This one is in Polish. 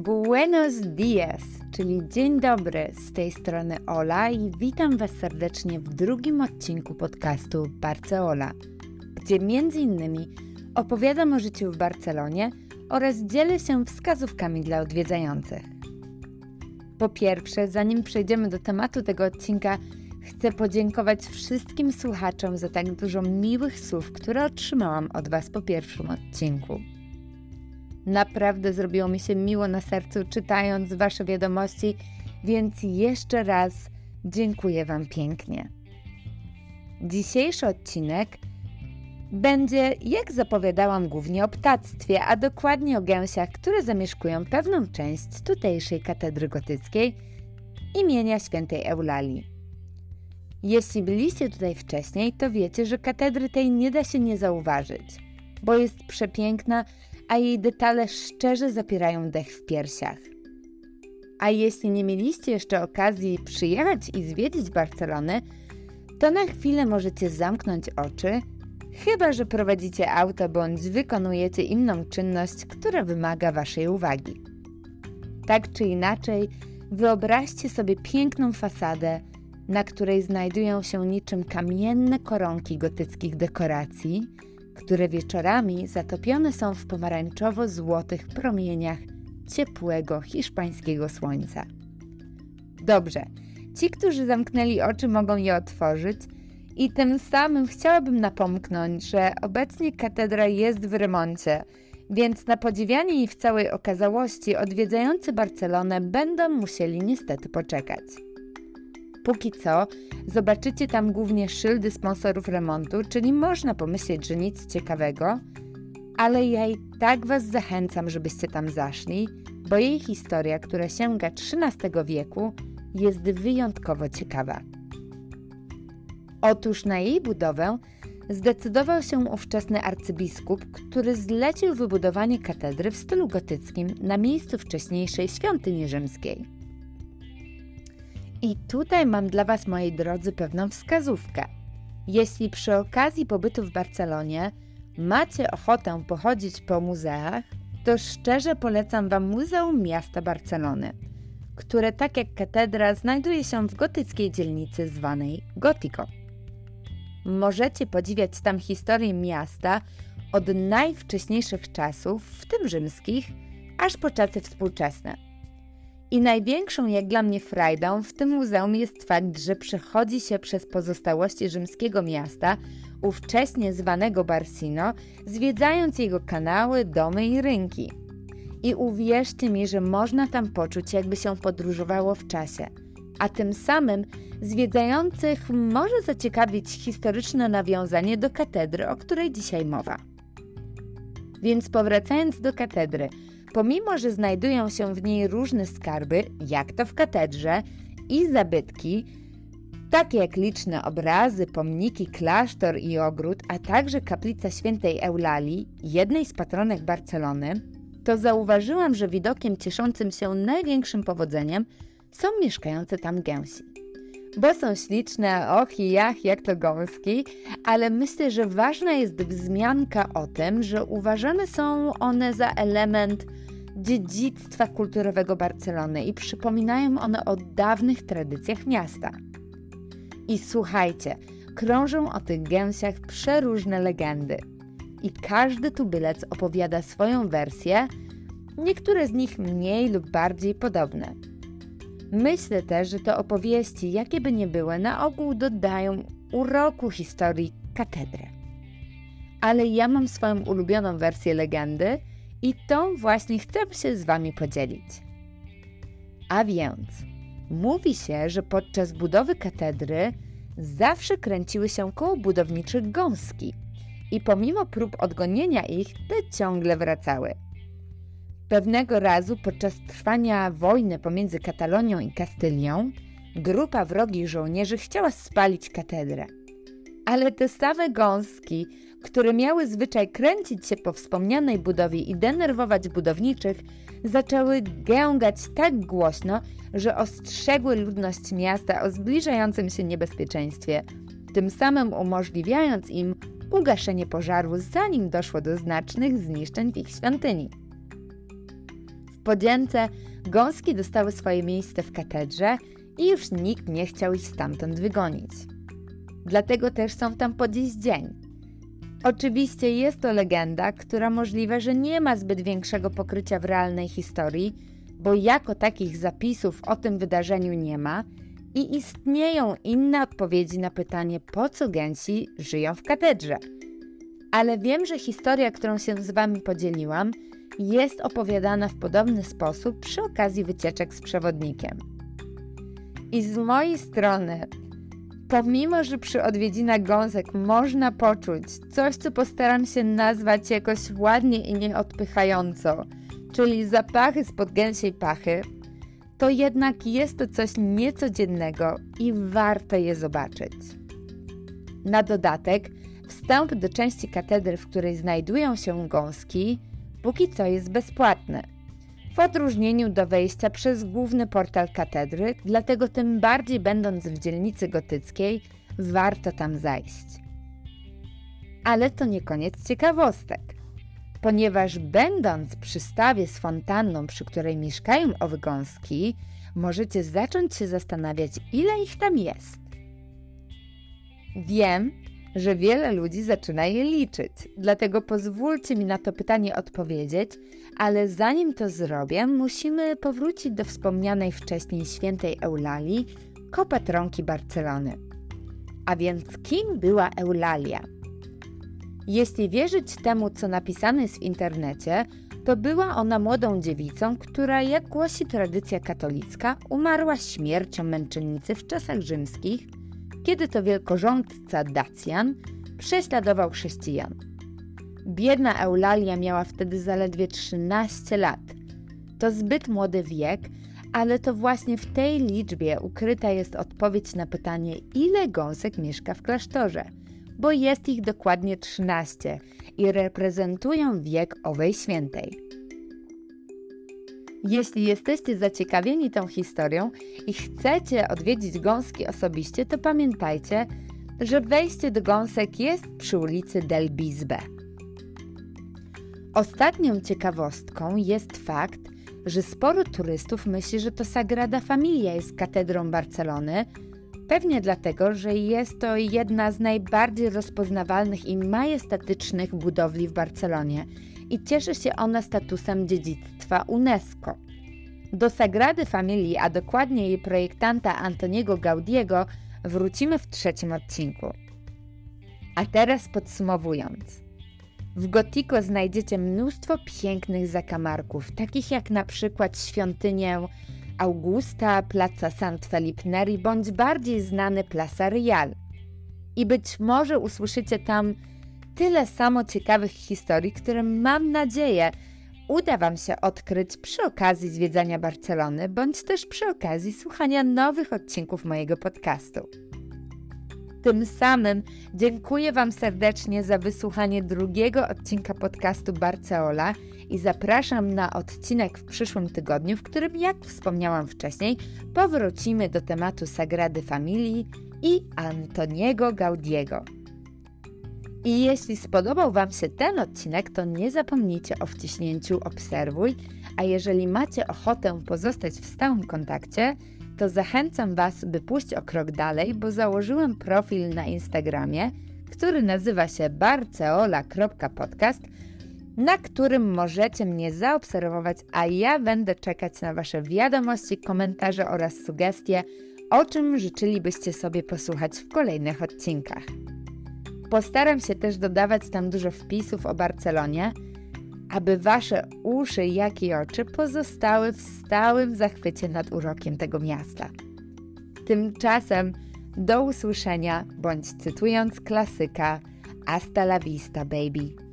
Buenos dias, czyli dzień dobry. Z tej strony Ola i witam Was serdecznie w drugim odcinku podcastu Barceola, gdzie innymi opowiadam o życiu w Barcelonie oraz dzielę się wskazówkami dla odwiedzających. Po pierwsze, zanim przejdziemy do tematu tego odcinka, chcę podziękować wszystkim słuchaczom za tak dużo miłych słów, które otrzymałam od Was po pierwszym odcinku. Naprawdę zrobiło mi się miło na sercu czytając Wasze wiadomości, więc jeszcze raz dziękuję Wam pięknie. Dzisiejszy odcinek będzie, jak zapowiadałam, głównie o ptactwie, a dokładnie o gęsiach, które zamieszkują pewną część tutejszej katedry gotyckiej imienia świętej Eulalii. Jeśli byliście tutaj wcześniej, to wiecie, że katedry tej nie da się nie zauważyć, bo jest przepiękna a jej detale szczerze zapierają dech w piersiach. A jeśli nie mieliście jeszcze okazji przyjechać i zwiedzić Barcelony, to na chwilę możecie zamknąć oczy, chyba że prowadzicie auto bądź wykonujecie inną czynność, która wymaga Waszej uwagi. Tak czy inaczej, wyobraźcie sobie piękną fasadę, na której znajdują się niczym kamienne koronki gotyckich dekoracji – które wieczorami zatopione są w pomarańczowo-złotych promieniach ciepłego hiszpańskiego słońca. Dobrze, ci, którzy zamknęli oczy, mogą je otworzyć i tym samym chciałabym napomknąć, że obecnie katedra jest w remoncie, więc na podziwianie jej w całej okazałości odwiedzający Barcelonę będą musieli niestety poczekać. Póki co zobaczycie tam głównie szyldy sponsorów remontu, czyli można pomyśleć, że nic ciekawego, ale ja i tak Was zachęcam, żebyście tam zaszli, bo jej historia, która sięga XIII wieku, jest wyjątkowo ciekawa. Otóż na jej budowę zdecydował się ówczesny arcybiskup, który zlecił wybudowanie katedry w stylu gotyckim na miejscu wcześniejszej świątyni rzymskiej. I tutaj mam dla Was, moi drodzy, pewną wskazówkę. Jeśli przy okazji pobytu w Barcelonie macie ochotę pochodzić po muzeach, to szczerze polecam Wam Muzeum Miasta Barcelony, które tak jak katedra znajduje się w gotyckiej dzielnicy zwanej Gotico. Możecie podziwiać tam historię miasta od najwcześniejszych czasów, w tym rzymskich, aż po czasy współczesne. I największą jak dla mnie frajdą w tym muzeum jest fakt, że przechodzi się przez pozostałości rzymskiego miasta, ówcześnie zwanego Barsino, zwiedzając jego kanały, domy i rynki. I uwierzcie mi, że można tam poczuć, jakby się podróżowało w czasie, a tym samym zwiedzających może zaciekawić historyczne nawiązanie do katedry, o której dzisiaj mowa. Więc powracając do katedry, Pomimo, że znajdują się w niej różne skarby, jak to w katedrze, i zabytki, takie jak liczne obrazy, pomniki, klasztor i ogród, a także kaplica świętej Eulalii, jednej z patronek Barcelony, to zauważyłam, że widokiem cieszącym się największym powodzeniem są mieszkające tam gęsi. Bo są śliczne, och i jach, jak to gąski, ale myślę, że ważna jest wzmianka o tym, że uważane są one za element dziedzictwa kulturowego Barcelony i przypominają one o dawnych tradycjach miasta. I słuchajcie, krążą o tych gęsiach przeróżne legendy. I każdy tubylec opowiada swoją wersję, niektóre z nich mniej lub bardziej podobne. Myślę też, że te opowieści, jakie by nie były, na ogół dodają uroku historii katedry. Ale ja mam swoją ulubioną wersję legendy – i tą właśnie chcę się z Wami podzielić. A więc, mówi się, że podczas budowy katedry zawsze kręciły się koło budowniczych gąski i pomimo prób odgonienia ich, te ciągle wracały. Pewnego razu podczas trwania wojny pomiędzy Katalonią i Kastylią, grupa wrogich żołnierzy chciała spalić katedrę. Ale te same gąski które miały zwyczaj kręcić się po wspomnianej budowie i denerwować budowniczych, zaczęły gęgać tak głośno, że ostrzegły ludność miasta o zbliżającym się niebezpieczeństwie, tym samym umożliwiając im ugaszenie pożaru, zanim doszło do znacznych zniszczeń w ich świątyni. W podzięce gąski dostały swoje miejsce w katedrze i już nikt nie chciał ich stamtąd wygonić. Dlatego też są tam po dziś dzień. Oczywiście jest to legenda, która możliwe, że nie ma zbyt większego pokrycia w realnej historii, bo jako takich zapisów o tym wydarzeniu nie ma i istnieją inne odpowiedzi na pytanie, po co gęsi żyją w katedrze. Ale wiem, że historia, którą się z Wami podzieliłam, jest opowiadana w podobny sposób przy okazji wycieczek z przewodnikiem. I z mojej strony, pomimo że przy odwiedzinach gąsek można poczuć coś, co postaram się nazwać jakoś ładnie i nieodpychająco, czyli zapachy spod gęsiej pachy, to jednak jest to coś niecodziennego i warto je zobaczyć. Na dodatek, wstęp do części katedry, w której znajdują się gąski, póki co jest bezpłatny. W odróżnieniu do wejścia przez główny portal katedry, dlatego tym bardziej będąc w dzielnicy gotyckiej, warto tam zajść. Ale to nie koniec ciekawostek, ponieważ będąc przy stawie z fontanną, przy której mieszkają owe gąski, możecie zacząć się zastanawiać, ile ich tam jest. Wiem, że wiele ludzi zaczyna je liczyć. Dlatego pozwólcie mi na to pytanie odpowiedzieć, ale zanim to zrobię, musimy powrócić do wspomnianej wcześniej świętej Eulalii, kopatronki Barcelony. A więc kim była Eulalia? Jeśli wierzyć temu, co napisane jest w internecie, to była ona młodą dziewicą, która, jak głosi tradycja katolicka, umarła śmiercią męczennicy w czasach rzymskich – kiedy to wielkorządca Dacjan prześladował chrześcijan. Biedna Eulalia miała wtedy zaledwie 13 lat. To zbyt młody wiek, ale to właśnie w tej liczbie ukryta jest odpowiedź na pytanie, ile gąsek mieszka w klasztorze, bo jest ich dokładnie 13 i reprezentują wiek owej świętej. Jeśli jesteście zaciekawieni tą historią i chcecie odwiedzić gąski osobiście, to pamiętajcie, że wejście do gąsek jest przy ulicy Del Bisbe. Ostatnią ciekawostką jest fakt, że sporo turystów myśli, że to Sagrada Familia jest katedrą Barcelony, pewnie dlatego, że jest to jedna z najbardziej rozpoznawalnych i majestatycznych budowli w Barcelonie i cieszy się ona statusem dziedzictwa UNESCO. Do Sagrady Familii, a dokładnie jej projektanta Antoniego Gaudiego, wrócimy w trzecim odcinku. A teraz podsumowując. W Gotiko znajdziecie mnóstwo pięknych zakamarków, takich jak na przykład świątynię Augusta, Plaza Sant Felipe Neri bądź bardziej znany Plaza Real. I być może usłyszycie tam tyle samo ciekawych historii, które mam nadzieję uda Wam się odkryć przy okazji zwiedzania Barcelony, bądź też przy okazji słuchania nowych odcinków mojego podcastu. Tym samym dziękuję Wam serdecznie za wysłuchanie drugiego odcinka podcastu Barceola i zapraszam na odcinek w przyszłym tygodniu, w którym, jak wspomniałam wcześniej, powrócimy do tematu Sagrady Familii i Antoniego Gaudiego. I jeśli spodobał Wam się ten odcinek, to nie zapomnijcie o wciśnięciu obserwuj, a jeżeli macie ochotę pozostać w stałym kontakcie, to zachęcam Was, by pójść o krok dalej, bo założyłem profil na Instagramie, który nazywa się barceola.podcast, na którym możecie mnie zaobserwować, a ja będę czekać na Wasze wiadomości, komentarze oraz sugestie, o czym życzylibyście sobie posłuchać w kolejnych odcinkach. Postaram się też dodawać tam dużo wpisów o Barcelonie, aby wasze uszy, jak i oczy pozostały w stałym zachwycie nad urokiem tego miasta. Tymczasem do usłyszenia, bądź cytując klasyka, hasta la vista, baby.